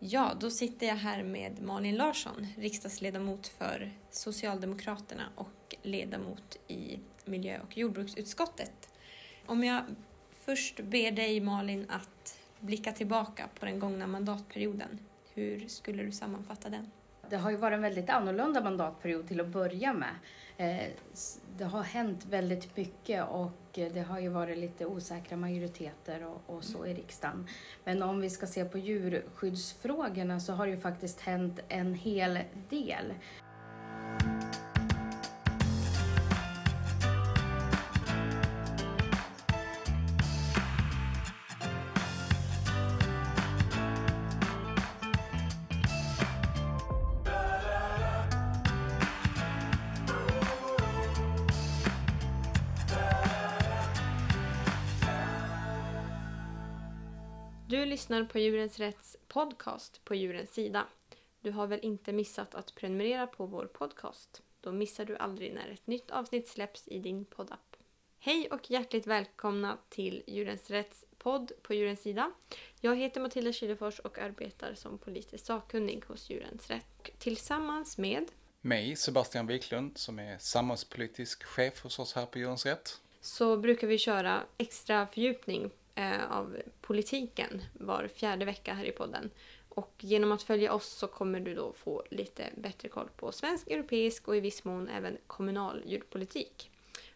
Ja, då sitter jag här med Malin Larsson, riksdagsledamot för Socialdemokraterna och ledamot i miljö och jordbruksutskottet. Om jag först ber dig Malin att blicka tillbaka på den gångna mandatperioden, hur skulle du sammanfatta den? Det har ju varit en väldigt annorlunda mandatperiod till att börja med. Eh, det har hänt väldigt mycket och eh, det har ju varit lite osäkra majoriteter och, och, så i riksdagen. Men om vi ska se på djurskyddsfrågorna så har det ju faktiskt hänt en hel del. Lyssnar på Djurens Rätts podcast på Djurens Sida. Du har väl inte missat att prenumerera på vår podcast? Då missar du aldrig när ett nytt avsnitt släpps i din poddapp. Hej och hjärtligt välkomna till Djurens Rätts podd på Djurens Sida. Jag heter Matilda Kylefors och arbetar som politisk sakkunnig hos Djurens Rätt. Och tillsammans med mig, Sebastian Wiklund, som är samhällspolitisk chef hos oss här på Djurens Rätt. Så brukar vi köra extra fördjupning eh, av politiken var fjärde vecka här i podden. Och genom att följa oss så kommer du då få lite bättre koll på svensk, europeisk och i viss mån även kommunal djurpolitik.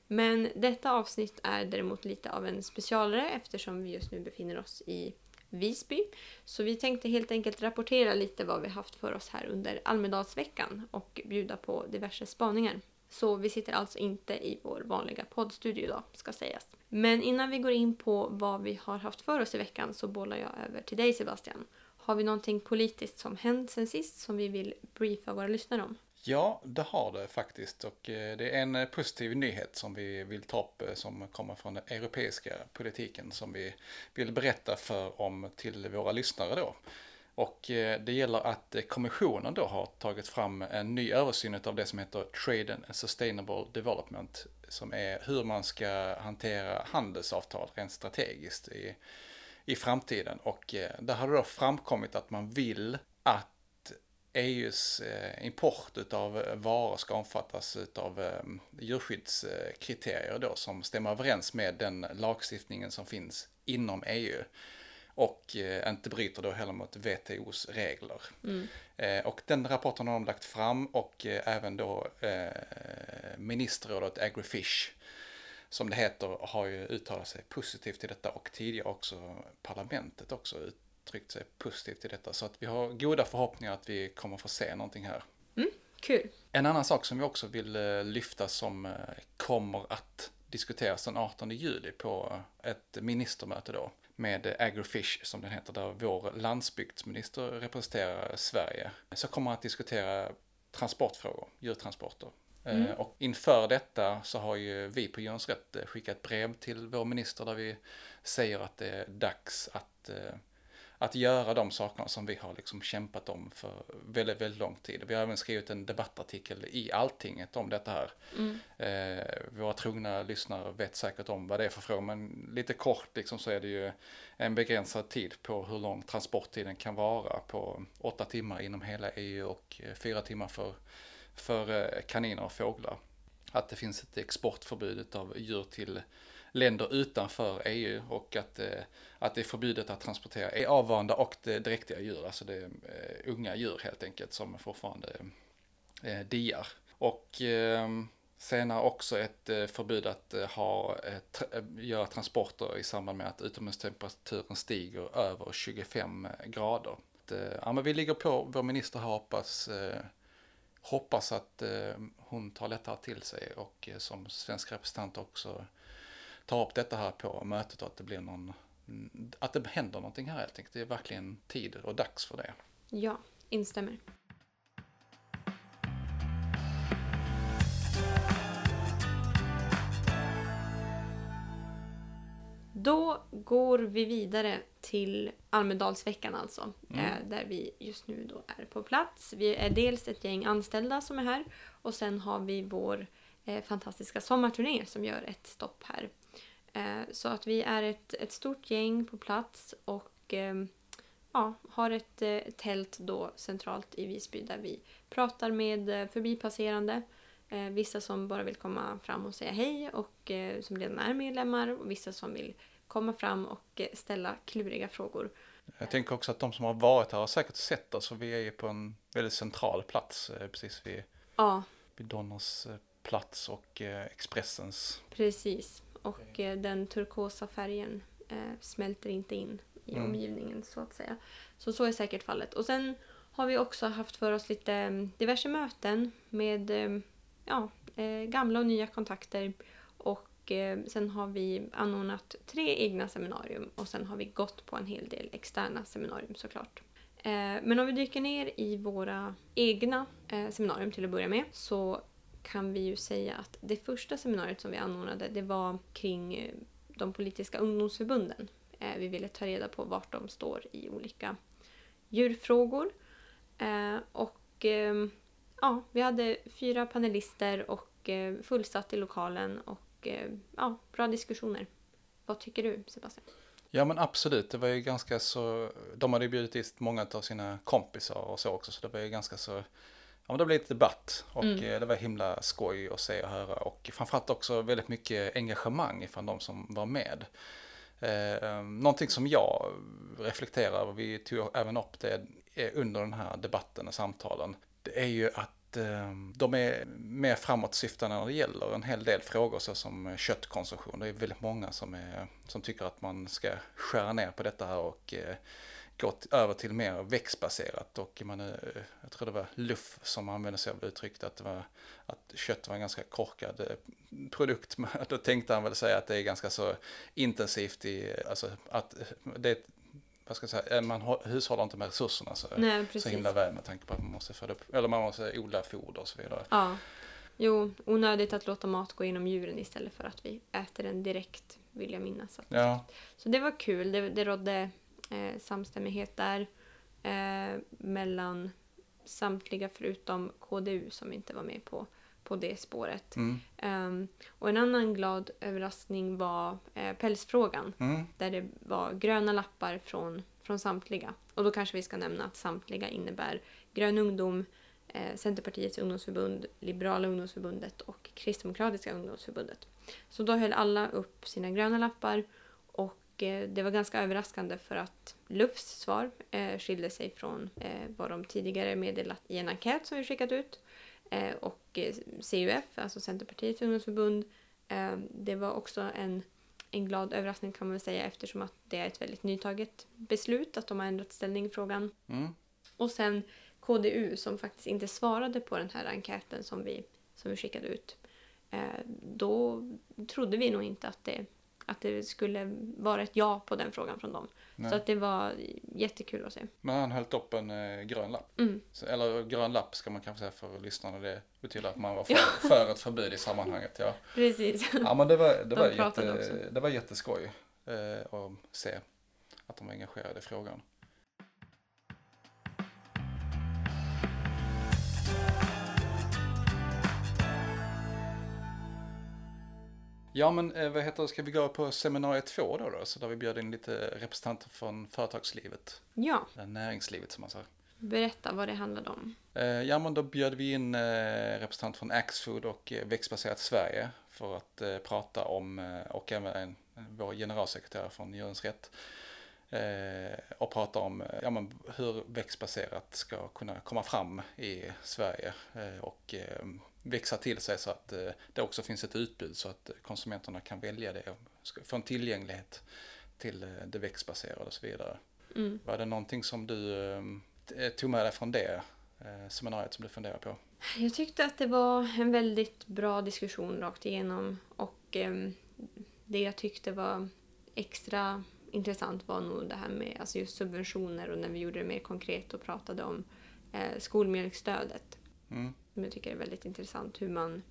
Men detta avsnitt är däremot lite av en specialare eftersom vi just nu befinner oss i Visby. Så vi tänkte helt enkelt rapportera lite vad vi haft för oss här under Almedalsveckan och bjuda på diverse spaningar. Så vi sitter alltså inte i vår vanliga poddstudio idag, ska sägas. Men innan vi går in på vad vi har haft för oss i veckan så bollar jag över till dig Sebastian. Har vi någonting politiskt som hänt sen sist som vi vill briefa våra lyssnare om? Ja, det har det faktiskt och eh, det är en eh, positiv nyhet som vi vill ta upp eh, som kommer från den europeiska politiken som vi vill berätta för om till våra lyssnare då. Och eh, det gäller att eh, kommissionen då har tagit fram en ny översyn av det som heter Trade and Sustainable Development som är hur man ska hantera handelsavtal rent strategiskt i, i framtiden. Och eh, där har det då framkommit att man vill att EUs import av varor ska omfattas av djurskyddskriterier då som stämmer överens med den lagstiftningen som finns inom EU och eh, inte bryter då heller mot WTOs regler. Mm. Och den rapporten har de lagt fram och även då ministerrådet Agrifish som det heter har ju uttalat sig positivt till detta och tidigare också parlamentet också uttryckt sig positivt till detta. Så att vi har goda förhoppningar att vi kommer få se någonting här. Mm, kul. En annan sak som vi också vill eh, lyfta som eh, kommer att diskuteras den 18 juli på ett ministermöte då med Agrifish som den heter, där vår landsbygdsminister representerar Sverige. Så kommer man att diskutera transportfrågor, djurtransporter. Eh, mm. Och inför detta så har ju vi på Djurens Rätt skickat brev till vår minister där vi säger att det är dags att att göra de sakerna som vi har liksom kämpat om för väldigt, väldigt lång tid. Vi har även skrivit en debattartikel i Alltinget om detta här. Mm. Eh, våra trogna lyssnare vet säkert om vad det är för fråga, men lite kort liksom så är det ju en begränsad tid på hur lång transporttiden kan vara på åtta timmar inom hela EU och fyra timmar för, för eh, kaniner och fåglar. Att det finns ett exportförbud av djur till länder utanför EU och att, eh, att det är förbjudet att transportera avvanda och det dräktiga djur, alltså det är unga djur helt enkelt som fortfarande eh, diar. Och ehm, senare också ett eh, förbud att ha, göra transporter i samband med att utomhustemperaturen stiger över 25 grader. Ja, men vi ligger på vår minister här hoppas, hoppas att hon tar detta till sig och som svensk representant också tar upp detta här på mötet och att det blir någon, att det händer någonting här helt enkelt. Det är verkligen tid och dags för det. Ja, instämmer. Då går vi vidare till Almedalsveckan alltså. Mm. Eh, där vi just nu då är på plats. Vi är dels ett gäng anställda som är här och sen har vi vår eh, fantastiska sommarturné som gör ett stopp här så att vi är ett, ett stort gäng på plats och ehm, ja, har ett eh, tält då centralt i Visby där vi pratar med eh, förbipasserande. Eh, vissa som bara vill komma fram och säga hej och eh, som redan är medlemmar och vissa som vill komma fram och eh, ställa kluriga frågor. Jag tänker också att de som har varit här har säkert sett oss och vi är ju på en väldigt central plats eh, precis vid, Ja, vid Donners eh, plats och eh, Expressens. precis. Och eh, den turkosa färgen eh, smälter inte in i Mm. omgivningen så att säga. Så så är säkert fallet. Och sen har vi också haft för oss lite eh, diverse möten med eh, ja, eh, gamla och nya kontakter. Och eh, sen har vi anordnat tre egna seminarium och sen har vi gått på en hel del externa seminarium såklart. Eh, Men om vi dyker ner i våra egna seminarium till att börja med så kan vi ju säga att det första seminariet som vi anordnade det var kring eh, de politiska ungdomsförbunden. Eh, vi ville ta reda på vart de står i olika djurfrågor. Eh, och ehm, ja, vi hade fyra panelister och fullsatt i lokalen och ja, bra diskussioner. Vad tycker du Sebastian? Ja men absolut, det var ju ganska så, de hade ju bjudit in många av sina kompisar och så också, så det var ju ganska så, ja det blev lite debatt och Mm. eh, det var himla skoj att se och höra och framförallt också väldigt mycket engagemang ifrån de som var med. Eh, någonting som jag reflekterar över, vi tog även upp det eh, under den här debatten och samtalen, det är ju att eh, de är mer framåtsyftande när det gäller en hel del frågor såsom köttkonsumtion. Det är väldigt många som, är, som tycker att man ska skära ner på detta här och eh, gå t- över till mer växtbaserat. Och man, eh, jag tror det var Luff som använde sig av uttrycket att, det var, att kött var en ganska korkad eh, produkt. Då tänkte han väl säga att det är ganska så intensivt i, alltså att det är, ett- vad ska jag säga, eh, man hå- hushållar inte med resurserna så, Nej, så himla väl med tanke på att man måste föda upp, eller man måste odla foder och så vidare. Ja. Jo, onödigt att låta mat gå inom djuren istället för att vi äter den direkt, vill jag minnas. Att Ja, Så det var kul. Det, det rådde eh, samstämmighet där eh, mellan samtliga förutom KDU som inte var med på, på det spåret. mm, Ehm, och en annan glad överraskning var eh, pälsfrågan mm, där det var gröna lappar från, från samtliga. Och då kanske vi ska nämna att samtliga innebär Grön ungdom, eh, Centerpartiets ungdomsförbund, Liberala ungdomsförbundet och Kristdemokratiska ungdomsförbundet. Så då höll alla upp sina gröna lappar det var ganska överraskande för att LUFs svar eh, skilde sig från eh, vad de tidigare meddelat i en enkät som vi skickat ut. Eh, och eh, CUF, alltså Centerpartiets ungdomsförbund, eh, det var också en en glad överraskning kan man väl säga eftersom att det är ett väldigt nytaget beslut att de har ändrat ställning i frågan. mm. Och sen KDU som faktiskt inte svarade på den här enkäten som vi, som vi skickade ut. Eh, då trodde vi nog inte att det, att det skulle vara ett ja på den frågan från dem. Nej. Så att det var jättekul att se. Men han höll upp en eh, grön lapp. Mm. Så, eller grön lapp ska man kanske säga för lyssnarna. Det betyder att man var för, för ett förbud i sammanhanget. Ja, Precis. ja men det var, det De var, jätte, också. det var jätteskoj eh, att se att de var engagerade i frågan. Ja men eh, vad heter det, ska vi gå på seminariet två då, då? Så där vi bjöd in lite representanter från företagslivet, Ja, näringslivet som man säger. berätta vad det handlade om. Eh, Ja, men då bjöd vi in eh, representant från Axfood och Växtbaserat Sverige för att prata om, och även en, vår generalsekreterare från Djurens Rätt, och prata om ja, men hur växtbaserat ska kunna komma fram i Sverige och växa till sig så att eh, det också finns ett utbud så att konsumenterna kan välja det och få en tillgänglighet till eh, det växtbaserade och så vidare. Mm. Var det någonting som du eh, tog med dig från det seminariet som du funderar på? Jag tyckte att det var en väldigt bra diskussion rakt igenom och ehm, det jag tyckte var extra intressant var nog det här med alltså just subventioner och när vi gjorde det mer konkret och pratade om skolmjölksstödet. Mm. Som jag tycker är väldigt intressant hur man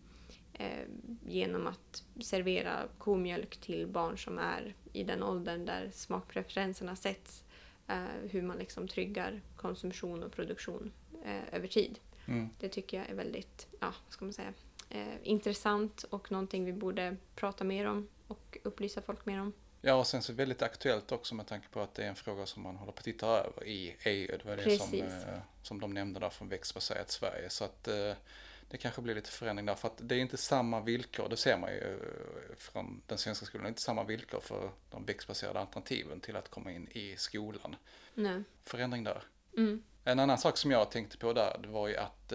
eh, genom att servera komjölk till barn som är i den åldern där smakpreferenserna sätts eh, hur man liksom tryggar konsumtion och produktion eh, över tid. Mm. Det tycker jag är väldigt, ja, vad ska man säga, eh, intressant och någonting vi borde prata mer om och upplysa folk mer om. Ja, och sen så väldigt aktuellt också med tanke på att det är en fråga som man håller på att titta över i EU. Det var det som, Precis. eh, som de nämnde där från växtbaserat Sverige. Så att eh, det kanske blir lite förändring där. För att det är inte samma villkor, det ser man ju eh, från den svenska skolan, det är inte samma villkor för de växtbaserade alternativen till att komma in i skolan. Nej. Förändring där. Mm. En annan sak som jag tänkte på där, det var ju att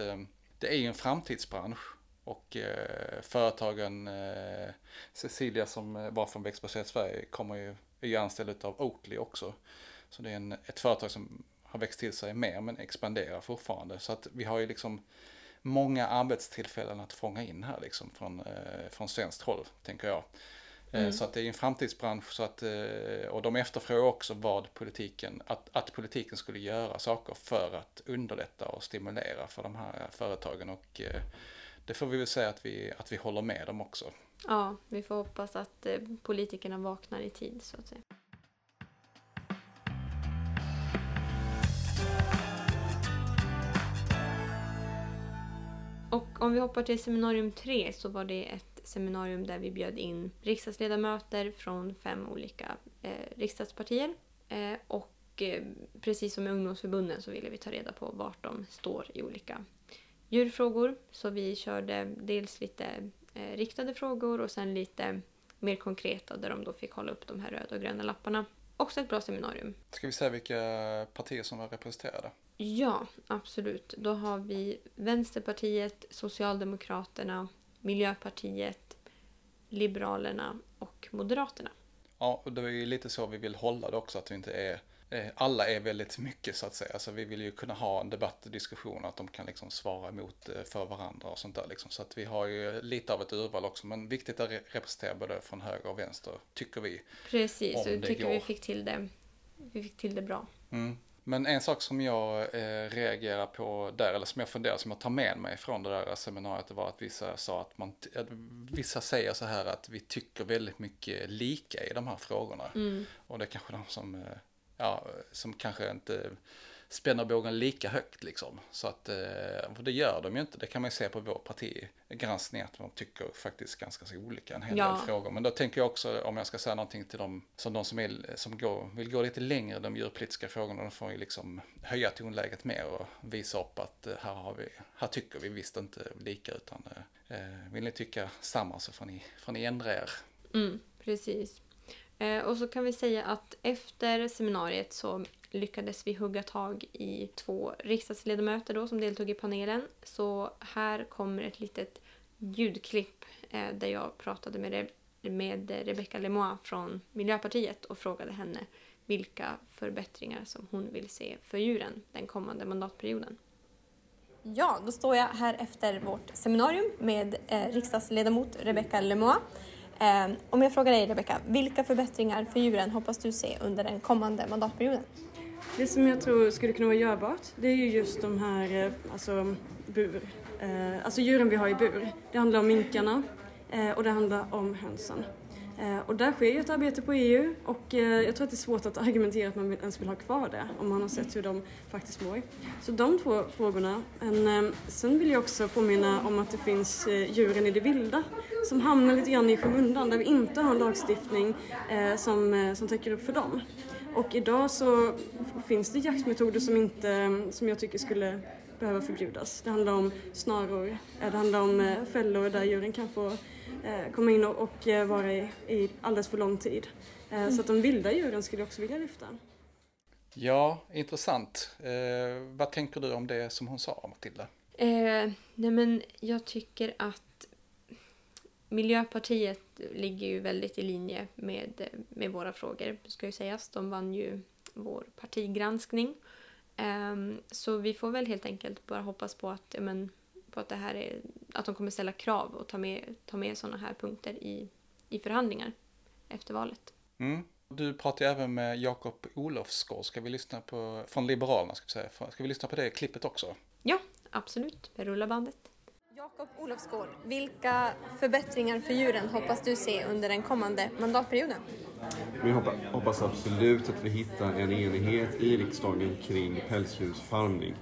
det är ju en framtidsbransch. Och eh, företagen, eh, Cecilia som var från Växtbaserat Sverige, kommer ju, är ju anställd av Oatly också. Så det är en, ett företag som har växt till sig mer men expanderar fortfarande. Så att vi har ju liksom många arbetstillfällen att fånga in här liksom från, eh, från svenskt håll, tänker jag. Eh, Mm. Så att det är en framtidsbransch så att, eh, och de efterfrågar också vad politiken, att, att politiken skulle göra saker för att underlätta och stimulera för de här företagen och eh, det får vi väl säga att vi, att vi håller med dem också. Ja, vi får hoppas att eh, politikerna vaknar i tid så att säga. Och om vi hoppar till seminarium 3 så var det ett seminarium där vi bjöd in riksdagsledamöter från fem olika eh, riksdagspartier. Eh, och eh, precis som med ungdomsförbunden så ville vi ta reda på vart de står i olika djurfrågor. Så vi körde dels lite eh, riktade frågor och sen lite mer konkreta där de då fick hålla upp de här röda och gröna lapparna. Också ett bra seminarium. Ska vi säga vilka partier som var representerade? Ja, absolut. Då har vi Vänsterpartiet, Socialdemokraterna, Miljöpartiet, Liberalerna och Moderaterna. Ja, och det är ju lite så vi vill hålla det också, att vi inte är alla är väldigt mycket så att säga. Alltså vi vill ju kunna ha en debatt och diskussion, att de kan liksom svara emot eh, för varandra och sånt där liksom. Så att vi har ju lite av ett urval också, men viktigt att re- representera både från höger och vänster, tycker vi. Precis, det tycker vi går. fick till det. Vi fick till det bra. Mm. Men en sak som jag eh, reagerar på där, eller som jag funderar, som jag tar med mig från det där seminariet, det var att vissa sa att man, att vissa säger så här att vi tycker väldigt mycket lika i de här frågorna. Mm. Och det är kanske de som, eh, ja, som kanske inte spänner bågen lika högt liksom. Så att, eh, för det gör de ju inte. Det kan man ju se på vår partigranskning att de tycker faktiskt ganska så olika en hel Ja. del frågor. Men då tänker jag också, om jag ska säga någonting till dem som de som, är, som går, vill gå lite längre i de djurpolitiska frågorna, de får ju liksom höja tonläget mer och visa upp att eh, här, har vi, här tycker vi visst inte lika utan eh, eh, vill ni tycka samma så får ni, får ni ändra er. Mm, precis. Eh, och så kan vi säga att efter seminariet så lyckades vi hugga tag i två riksdagsledamöter då som deltog i panelen. Så här kommer ett litet ljudklipp eh, där jag pratade med, Re- med Rebecca Lemois från Miljöpartiet och frågade henne vilka förbättringar som hon vill se för djuren den kommande mandatperioden. Ja, då står jag här efter vårt seminarium med eh, riksdagsledamot Rebecca Lemois. Eh, om jag frågar dig Rebecka, vilka förbättringar för djuren hoppas du se under den kommande mandatperioden? Det som jag tror skulle kunna vara görbart, det är ju just de här eh, alltså, bur, eh, alltså djuren vi har i bur. Det handlar om minkarna eh, och det handlar om hönsen. Eh, och där sker ju ett arbete på EU och eh, jag tror att det är svårt att argumentera att man ens vill ha kvar det om man har sett hur de faktiskt mår. Så de två frågorna. Eh, sen vill jag också påminna om att det finns djuren i det vilda som hamnar lite grann i skymundan där vi inte har en lagstiftning som, som täcker upp för dem. Och idag så finns det jaktmetoder som, inte, som jag tycker skulle behöva förbjudas. Det handlar om snaror, eh, det handlar om eh, fällor där djuren kan få eh, komma in och, vara i, i alldeles för lång tid. Så att de vilda djuren skulle jag också vilja lyfta. Ja, intressant. Eh, vad tänker du om det som hon sa, Matilda? Eh, nej men jag tycker att Miljöpartiet ligger ju väldigt i linje med, med våra frågor, ska ju sägas. De vann ju vår partigranskning. Ehm, så vi får väl helt enkelt bara hoppas på att, ja, men, på att, det här är, att de kommer ställa krav och ta med, ta med sådana här punkter i, i förhandlingar efter valet. Mm. Du pratar ju även med Jakob Olofsgård, ska vi lyssna på, från Liberalerna ska vi säga. Ska vi lyssna på det klippet också? Ja, absolut. Vi rullar bandet. Jakob Olofsgård, vilka förbättringar för djuren hoppas du se under den kommande mandatperioden? Vi hoppas, hoppas absolut att vi hittar en enighet i riksdagen kring pälsdjursfarmning.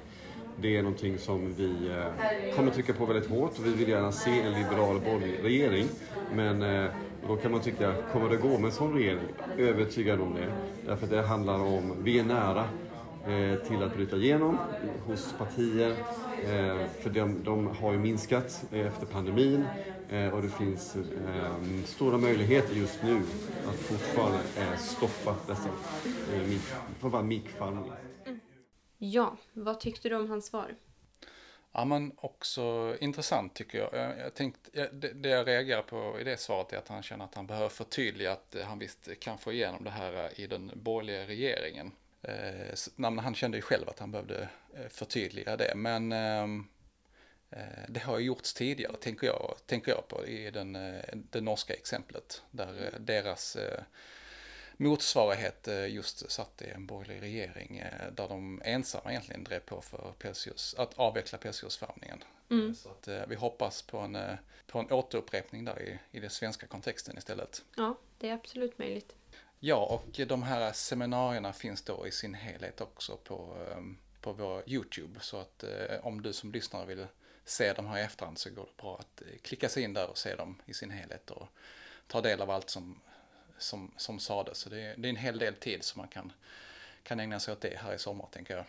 Det är någonting som vi eh, kommer trycka på väldigt hårt och vi vill gärna se en liberal borgerlig regering. Men eh, då kan man tycka, kommer det gå med en sån regering? Övertygad om det. Därför att det handlar om, vi är nära eh, till att bryta igenom hos partier. För de, de har ju minskat efter pandemin och det finns eh, stora möjligheter just nu att fortfarande eh, stoppa dessa eh, bara mikfarmning. Ja, vad tyckte du om hans svar? Ja, men också intressant tycker jag. Jag, jag tänkte, det, det jag reagerar på i det svaret är att han känner att han behöver förtydliga att eh, han visst kan få igenom det här eh, i den borgerliga regeringen. Eh, så- nej, men han kände ju själv att han behövde eh, förtydliga det, men ehm, eh, det har ju gjorts tidigare, tänker jag, tänker jag på, i den, eh, det norska exemplet, där eh, deras eh, motsvarighet eh, just satt i en borgerlig regering eh, där de ensamma egentligen drev på för pälsdjurs, att avveckla pälsdjursfarmningen. Så att eh, vi hoppas på en, eh, på en återupprepning där i, i den svenska kontexten istället. Ja, det är absolut möjligt. Ja, och de här seminarierna finns då i sin helhet också på, eh, på vår YouTube. Så att eh, om du som lyssnare vill se de här i efterhand så går det bra att eh, klicka sig in där och se dem i sin helhet och ta del av allt som, som, som sades. Så det, är- det är en hel del tid som man kan, kan ägna sig åt det här i sommar, tänker jag.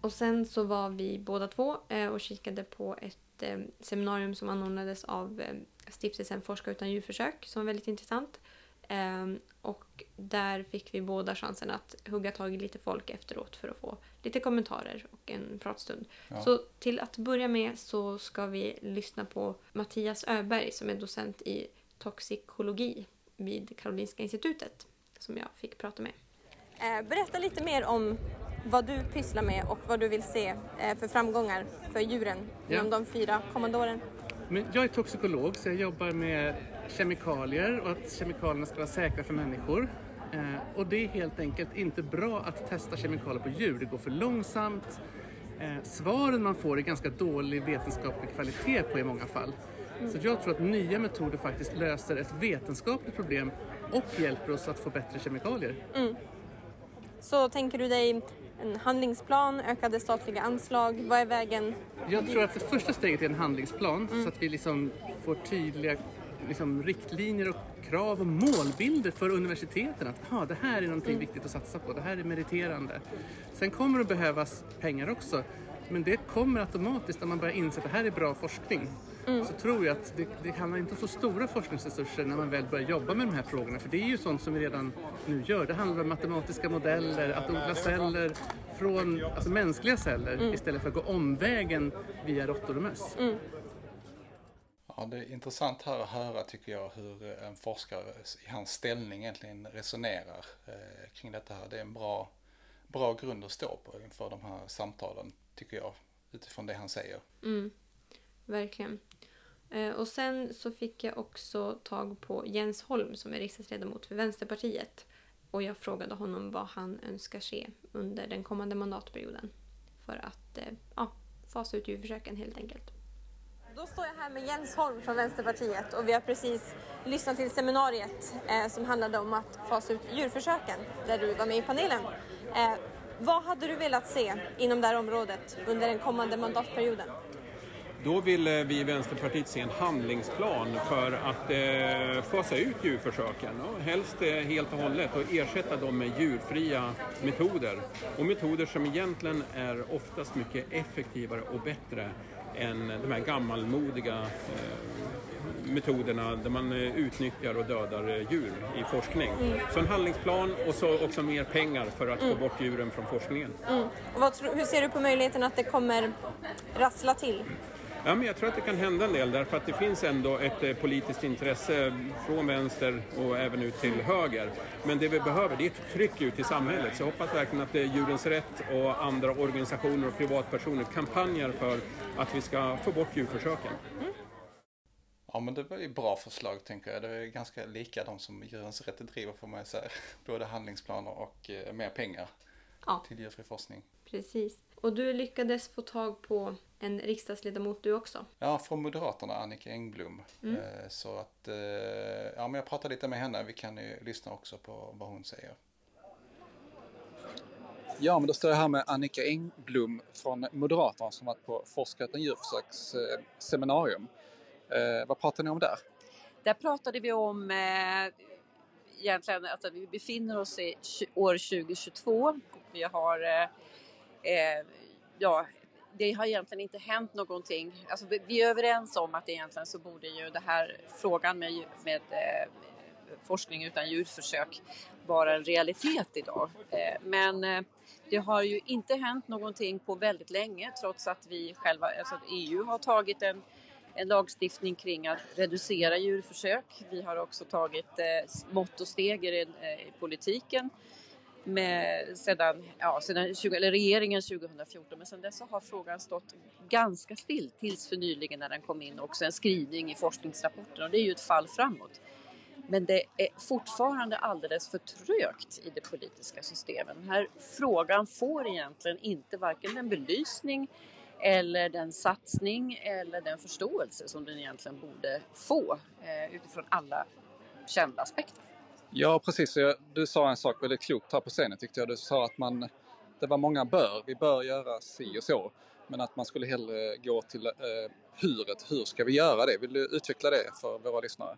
Och sen så var vi båda två eh, och kikade på ett eh, seminarium som anordnades av stiftelsen Forska utan djurförsök som var väldigt intressant. Ehm, och där fick vi båda chansen att hugga tag i lite folk efteråt för att få lite kommentarer och en pratstund. Ja. Så till att börja med så ska vi lyssna på Mattias Öberg som är docent i toxikologi vid Karolinska institutet som jag fick prata med. Eh, Berätta lite mer om vad du pysslar med och vad du vill se eh, för framgångar för djuren Ja. inom de fyra kommande åren. Men jag är toxikolog så jag jobbar med kemikalier och att kemikalierna ska vara säkra för människor. Eh, och det är helt enkelt inte bra att testa kemikalier på djur. Det går för långsamt. Eh, svaren man får är ganska dålig vetenskaplig kvalitet på i många fall. Så jag tror att nya metoder faktiskt löser ett vetenskapligt problem och hjälper oss att få bättre kemikalier. Så tänker du dig en handlingsplan, ökade statliga anslag, vad är vägen? Jag tror att det första steget är en handlingsplan så att vi liksom får tydliga liksom, riktlinjer och krav och målbilder för universiteten. Att ah, det här är någonting viktigt att satsa på, det här är meriterande. Sen kommer det behövas pengar också. Men det kommer automatiskt när man börjar inse att det här är bra forskning. Så tror jag att det, det handlar inte om så stora forskningsresurser när man väl börjar jobba med de här frågorna. För det är ju sånt som vi redan nu gör. Det handlar om matematiska modeller, att odla celler från alltså mänskliga celler istället för att gå omvägen via råttor och möss. Ja, det är intressant här att höra tycker jag hur eh, en forskare i hans ställning egentligen resonerar eh, kring detta här. Det är en bra, bra grund att stå på inför de här samtalen tycker jag utifrån det han säger. Mm. Verkligen. Eh, och sen så fick jag också tag på Jens Holm som är riksdagsledamot för Vänsterpartiet. Och jag frågade honom vad han önskar se under den kommande mandatperioden. För att eh, ja, fasa ut djurförsöken helt enkelt. Då står jag här med Jens Holm från Vänsterpartiet och vi har precis lyssnat till seminariet eh, som handlade om att fasa ut djurförsöken där du var med i panelen. Eh, vad hade du velat se inom det här området under den kommande mandatperioden? Då ville eh, vi i Vänsterpartiet se en handlingsplan för att eh, fasa ut djurförsöken. Och helst eh, helt och hållet och ersätta dem med djurfria metoder. Och metoder som egentligen är oftast mycket effektivare och bättre än de här gammalmodiga eh, metoderna där man eh, utnyttjar och dödar eh, djur i forskning. Så en handlingsplan och så också mer pengar för att få bort djuren från forskningen. Och vad, hur ser du på möjligheten att det kommer rassla till? Ja, men jag tror att det kan hända en del därför att det finns ändå ett eh, politiskt intresse från vänster och även ut till höger. Men det vi behöver det är ett tryck ut i samhället. Så jag hoppas verkligen att eh, Djurens Rätt och andra organisationer och privatpersoner kampanjar för att vi ska få bort djurförsöken. Ja men det var ju bra förslag tänker jag. Det är ganska lika de som Djurens Rätt driver får man ju säga. Både handlingsplaner och eh, mer pengar Ja. till djurfri forskning. Precis. Och du lyckades få tag på en riksdagsledamot du också. Ja, från Moderaterna, Annika Engblom. Eh, Så att, eh, ja men jag pratade lite med henne. Vi kan ju lyssna också på vad hon säger. Ja, men då står jag här med Annika Engblom från Moderaterna som varit på Forskrätten djurförsöks eh, seminarium. Vad pratar ni om där? Där pratade vi om eh, egentligen att alltså, vi befinner oss i år 2022. Vi har eh, eh, ja, det har egentligen inte hänt någonting. Alltså, vi är överens om att egentligen så borde ju det här frågan med, med eh, forskning utan djurförsök vara en realitet idag. Eh, men eh, det har ju inte hänt någonting på väldigt länge trots att vi själva, alltså EU har tagit en, en lagstiftning kring att reducera djurförsök. Vi har också tagit eh, mått och steg i, eh, i politiken med, sedan, ja, sedan 20, eller regeringen 2014 men sedan dess har frågan stått ganska still tills för nyligen när den kom in också en skrivning i forskningsrapporten och det är ju ett fall framåt. Men det är fortfarande alldeles för trögt i det politiska systemet. Den här frågan får egentligen inte varken den belysning eller den satsning eller den förståelse som den egentligen borde få eh, utifrån alla kända aspekter. Ja, precis. Du sa en sak väldigt klokt här på scenen tyckte jag. Du sa att man, det var många bör. Vi bör göra si och så. Men att man skulle hellre gå till eh, huret. Hur ska vi göra det? Vill du utveckla det för våra lyssnare?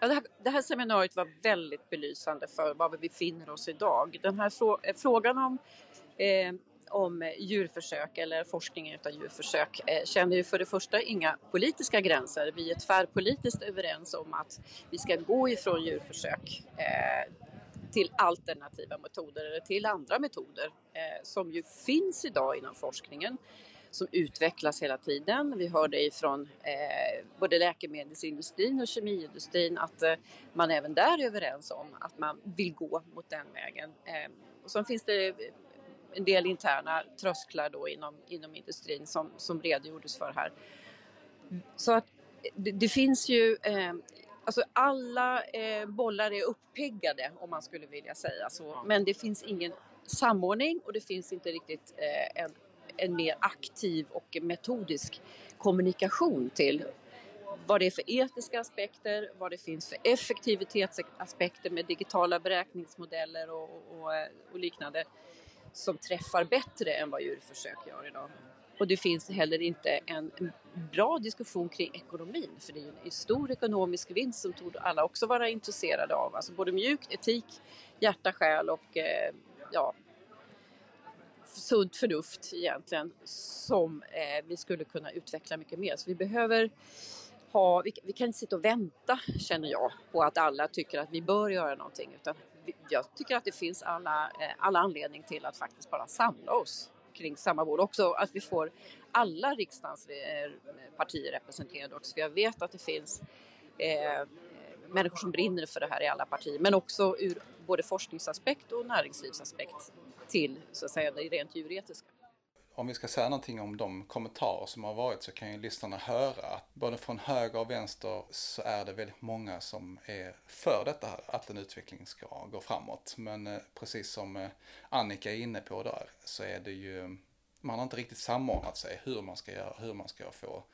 Ja, det, här, det här seminariet var väldigt belysande för var vi befinner oss idag. Den här frå, eh, frågan om eh, om eh, djurförsök eller forskning utan djurförsök eh, känner ju för det första inga politiska gränser. Vi är tvärpolitiskt överens om att vi ska gå ifrån djurförsök eh, till alternativa metoder eller till andra metoder som ju finns idag inom forskningen som utvecklas hela tiden. Vi hör det ifrån eh, både läkemedelsindustrin och kemiindustrin att eh, man även där är överens om att man vill gå mot den vägen. Eh, och sen finns det en del interna trösklar då inom, inom industrin som, som redogjordes för här. Så att det, det finns ju eh, Alltså alla eh, bollar är uppeggade om man skulle vilja säga så. Men det finns ingen samordning och det finns inte riktigt eh, en, en mer aktiv och metodisk kommunikation till vad det är för etiska aspekter, vad det finns för effektivitetsaspekter med digitala beräkningsmodeller och, och, och liknande som träffar bättre än vad djurförsök gör idag. Och det finns heller inte en bra diskussion kring ekonomin för det är en stor ekonomisk vinst som tog alla också vara intresserade av. Alltså både mjuk etik, hjärta, själ och eh, ja, sunt förnuft egentligen som eh, vi skulle kunna utveckla mycket mer. Så vi behöver ha, vi, vi kan inte sitta och vänta känner jag på att alla tycker att vi bör göra någonting utan jag tycker att det finns alla, eh, alla anledning till att faktiskt bara samla oss kring samma bord. Också att vi får alla riksdagens eh, partier representerade också. För jag vet att det finns eh, människor som brinner för det här i alla partier. Men också ur både forskningsaspekt och näringslivsaspekt till så att säga det rent djuretiska om vi ska säga någonting om de kommentarer som har varit så kan ju lyssnarna höra att både från höger och vänster så är det väldigt många som är för detta här, att en utveckling ska gå framåt. Men eh, precis som eh, Annika är inne på där så är det ju, man har inte riktigt samordnat sig hur man ska göra, hur man ska få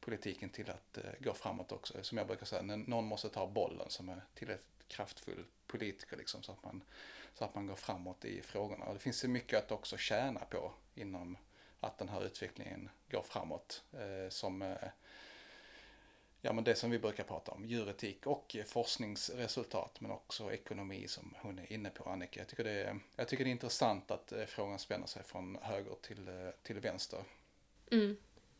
politiken till att eh, gå framåt också. Som jag brukar säga, någon måste ta bollen som är tillräckligt kraftfull politiker liksom så att man, så att man går framåt i frågorna. Och det finns ju mycket att också tjäna på inom att den här utvecklingen går framåt. Eh, som eh, ja, men det som vi brukar prata om, djuretik och forskningsresultat men också ekonomi som hon är inne på, Annika. Jag tycker det är, jag tycker det är intressant att eh, frågan spänner sig från höger till, till vänster. Mm,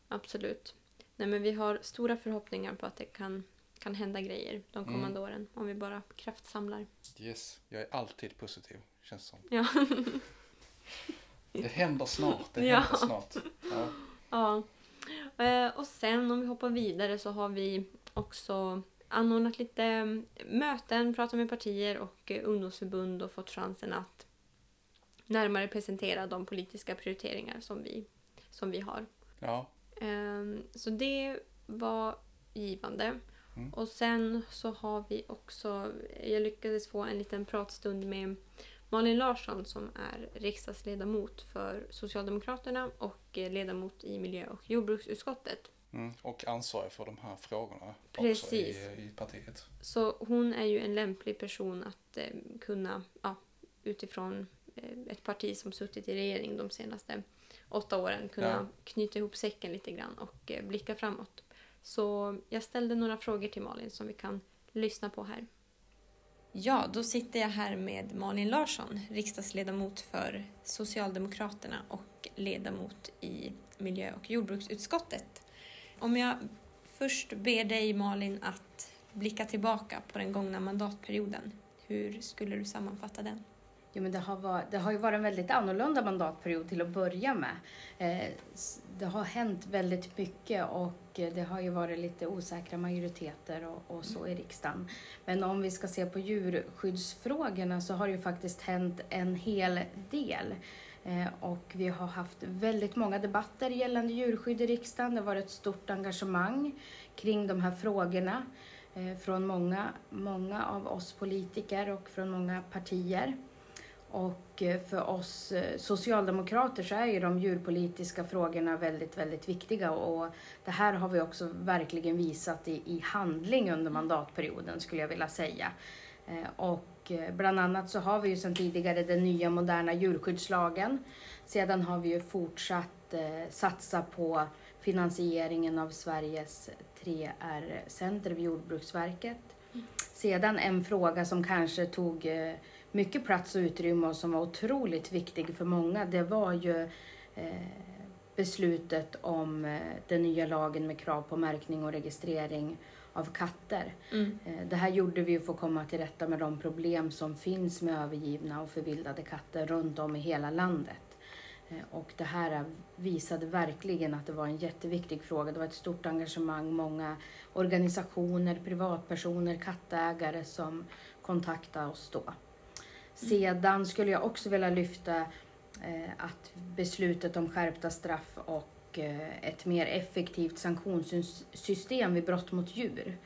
absolut. Nej, men vi har stora förhoppningar på att det kan, kan hända grejer de mm. kommande mm. åren om vi bara kraftsamlar. Yes, jag är alltid positiv, känns som. Ja. Det händer snart. Det ja. händer snart. Ja. ja. Eh, och sen om vi hoppar vidare så har vi också anordnat lite mm, möten, pratat med partier och eh, ungdomsförbund och fått chansen att närmare presentera de politiska prioriteringar som vi, som vi har. Ja. Ehm, så det var givande. Mm. Och sen så har vi också, jag lyckades få en liten pratstund med Malin Larsson som är riksdagsledamot för Socialdemokraterna och ledamot i miljö och jordbruksutskottet. Mm, och ansvarig för de här frågorna Precis. i, i partiet. Så hon är ju en lämplig person att eh, kunna, ja, utifrån eh, ett parti som suttit i regering de senaste åtta åren kunna Ja. knyta ihop säcken lite grann och eh, blicka framåt. Så jag ställde några frågor till Malin som vi kan lyssna på här. Ja, då sitter jag här med Malin Larsson, riksdagsledamot för Socialdemokraterna och ledamot i miljö och jordbruksutskottet. Om jag först ber dig Malin att blicka tillbaka på den gångna mandatperioden, hur skulle du sammanfatta den? Ja, men det, har varit, det har ju varit en väldigt annorlunda mandatperiod till att börja med. Eh, det har hänt väldigt mycket och eh, det har ju varit lite osäkra majoriteter och, och så i riksdagen. Men om vi ska se på djurskyddsfrågorna så har det ju faktiskt hänt en hel del. Eh, och vi har haft väldigt många debatter gällande djurskydd i riksdagen. Det har varit ett stort engagemang kring de här frågorna eh, från många, många av oss politiker och från många partier. Och eh, för oss eh, socialdemokrater så är ju de djurpolitiska frågorna väldigt, väldigt viktiga och det här har vi också verkligen visat i, i handling under mandatperioden skulle jag vilja säga. Eh, Och bland annat så har vi ju sedan tidigare den nya moderna djurskyddslagen. Sedan har vi ju fortsatt satsa på finansieringen av Sveriges 3R-center vid Jordbruksverket. Sedan en fråga som kanske tog mycket plats och utrymme och som var otroligt viktig för många, det var ju eh, beslutet om eh, den nya lagen med krav på märkning och registrering av katter. Eh, Det här gjorde vi för att komma till rätta med de problem som finns med övergivna och förvildade katter runt om i hela landet. Och det här visade verkligen att det var en jätteviktig fråga. Det var ett stort engagemang, många organisationer, privatpersoner, kattägare som kontaktade oss då. Sedan skulle jag också vilja lyfta eh, att beslutet om skärpta straff och eh, ett mer effektivt sanktionssystem vid brott mot djur.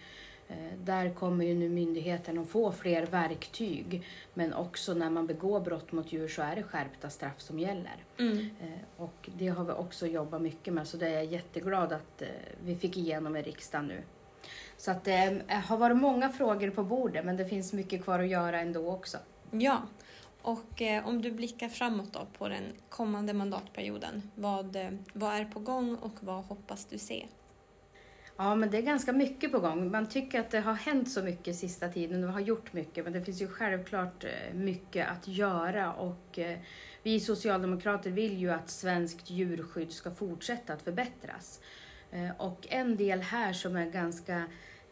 Eh, Där kommer ju nu myndigheten att få fler verktyg. Men också när man begår brott mot djur så är det skärpta straff som gäller. Eh, Och det har vi också jobbat mycket med så det är jag jätteglad att vi fick igenom i riksdagen nu. Så att det har varit många frågor på bordet men det finns mycket kvar att göra ändå också. Ja, och eh, om du blickar framåt då på den kommande mandatperioden, vad, eh, vad är på gång och vad hoppas du se? Ja, men det är ganska mycket på gång. Man tycker att det har hänt så mycket sista tiden och vi har gjort mycket, men det finns ju självklart eh, mycket att göra och eh, vi socialdemokrater vill ju att svenskt djurskydd ska fortsätta att förbättras. Och en del här som är ganska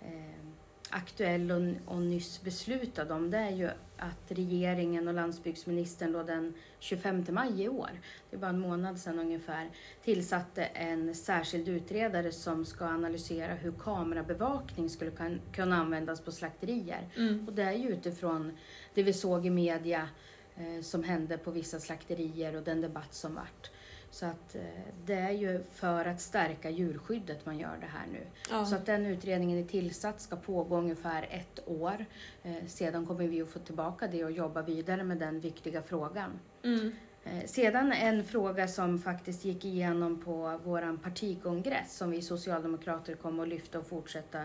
eh, aktuell och, och nyss beslutad om det är ju att regeringen och landsbygdsministern då den 25 maj i år, det är bara en månad sedan ungefär, tillsatte en särskild utredare som ska analysera hur kamerabevakning skulle kan, kunna användas på slakterier. Och det är ju utifrån det vi såg i media eh, som hände på vissa slakterier och den debatt som vart. Så att eh, det är ju för att stärka djurskyddet man gör det här nu. Ja. Så att den utredningen är tillsatt, ska pågå ungefär ett år. Eh, sedan kommer vi att få tillbaka det och jobba vidare med den viktiga frågan. Mm. Eh, Sedan en fråga som faktiskt gick igenom på vår partikongress som vi socialdemokrater kommer att lyfta och fortsätta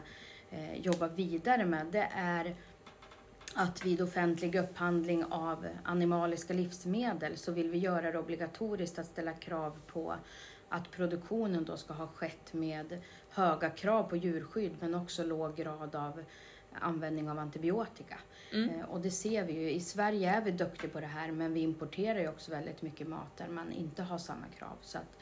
eh, jobba vidare med. Det är att vid offentlig upphandling av animaliska livsmedel så vill vi göra det obligatoriskt att ställa krav på att produktionen då ska ha skett med höga krav på djurskydd men också låg grad av användning av antibiotika. Eh, Och det ser vi ju. I Sverige är vi duktiga på det här men vi importerar ju också väldigt mycket mat där man inte har samma krav. Så att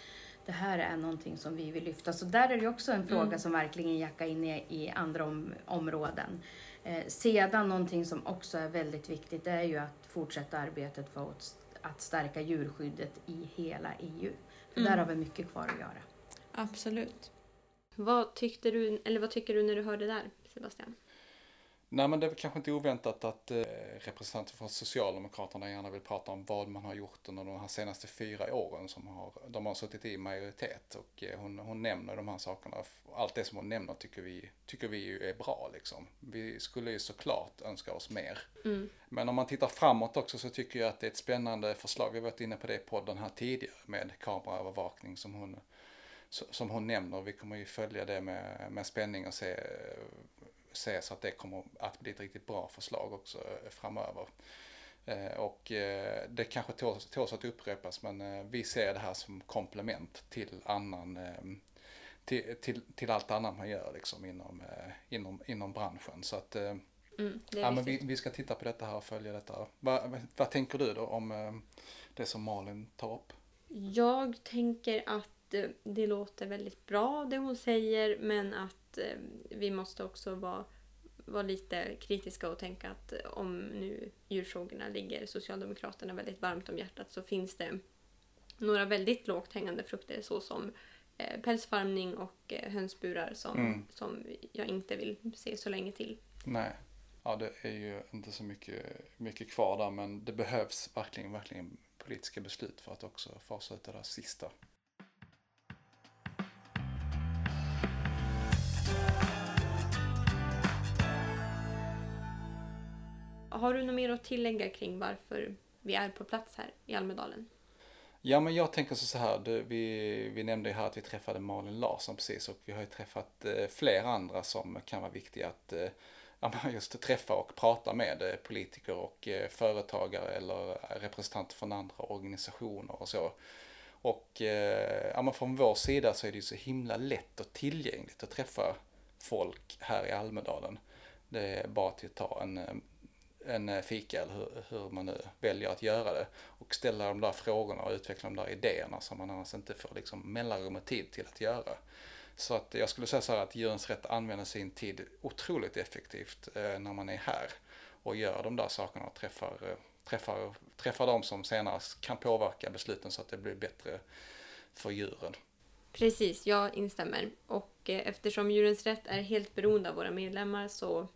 det här är någonting som vi vill lyfta. Så där är det också en fråga som verkligen jackar in i, i andra om, områden. Eh, sedan någonting som också är väldigt viktigt det är ju att fortsätta arbetet för att, att stärka djurskyddet i hela EU. För där har vi mycket kvar att göra. Absolut. Vad, tyckte du, eller vad tycker du när du hörde det där, Sebastian? Nej men det är kanske inte oväntat att eh, representanter från Socialdemokraterna gärna vill prata om vad man har gjort under de här senaste fyra åren som har, de har suttit i majoritet. Och eh, hon, hon nämner de här sakerna. Allt det som hon nämner tycker vi, tycker vi ju är bra liksom. Vi skulle ju såklart önska oss mer. Men om man tittar framåt också så tycker jag att det är ett spännande förslag. Vi har varit inne på det i podden här tidigare med kameraövervakning som hon, som hon nämner. Vi kommer ju följa det med, med spänning och se se så att det kommer att bli ett riktigt bra förslag också eh, framöver. Eh, och eh, det kanske tåls, tåls att upprepas men vi ser det här som komplement till annan till, till, till allt annat man gör liksom inom, inom, inom branschen. Så att mm, ja, men vi, vi ska titta på detta här och följa detta. Va, vad, vad tänker du då om det som Malin tar upp? Jag tänker att det låter väldigt bra det hon säger men att vi måste också vara vara lite kritiska och tänka att om nu djurfrågorna ligger Socialdemokraterna väldigt varmt om hjärtat så finns det några väldigt lågt hängande frukter såsom eh, pälsfarmning och eh, hönsburar som, mm. som jag inte vill se så länge till. Nej, ja det är ju inte så mycket, mycket kvar där men det behövs verkligen, verkligen politiska beslut för att också fasa ut det där sista. Har du något mer att tillägga kring varför vi är på plats här i Almedalen? Ja, men jag tänker så här, du, vi, vi nämnde ju här att vi träffade Malin Larsson precis och vi har ju träffat eh, flera andra som kan vara viktiga att eh, just träffa och prata med eh, politiker och eh, företagare eller representanter från andra organisationer och så. Och eh, ja, från vår sida så är det ju så himla lätt och tillgängligt att träffa folk här i Almedalen. Det är bara till att ta en eh, en eh, fika eller hur, hur, man nu väljer att göra det. Och ställa de där frågorna och utveckla de där idéerna som man annars inte får liksom mellanrum och tid till att göra. Så att jag skulle säga så här att Djurens Rätt använder sin tid otroligt effektivt eh, när man är här och gör de där sakerna och träffar, eh, träffar, träffar de som senare kan påverka besluten så att det blir bättre för djuren. Precis, jag instämmer. Och eh, eftersom Djurens Rätt är helt beroende av våra medlemmar så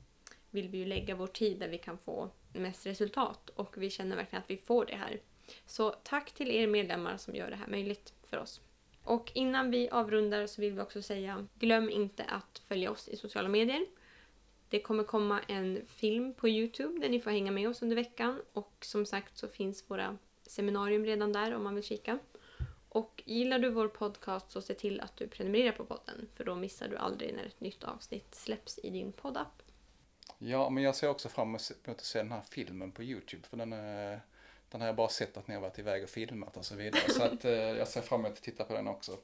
vill vi ju lägga vår tid där vi kan få mest resultat och vi känner verkligen att vi får det här. Så tack till er medlemmar som gör det här möjligt för oss. Och innan vi avrundar så vill vi också säga glöm inte att följa oss i sociala medier. Det kommer komma en film på Youtube där ni får hänga med oss under veckan och som sagt så finns våra seminarium redan där om man vill kika. Och gillar du vår podcast så se till att du prenumererar på podden för då missar du aldrig när ett nytt avsnitt släpps i din poddapp. Ja, men jag ser också fram emot att se den här filmen på Youtube. För den, är, den har jag bara sett att ni har varit iväg och filmat och så vidare. Så att, eh, jag ser fram emot att titta på den också.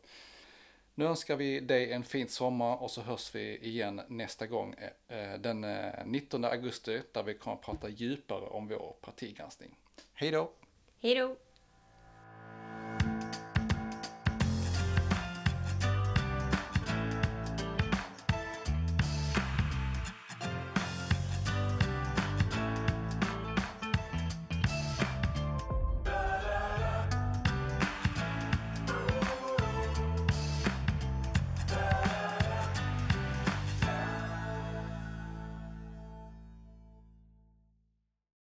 Nu önskar vi dig en fin sommar och så hörs vi igen nästa gång eh, den 19 augusti där vi kommer att prata djupare om vår partigranskning. Hej då! Hej då!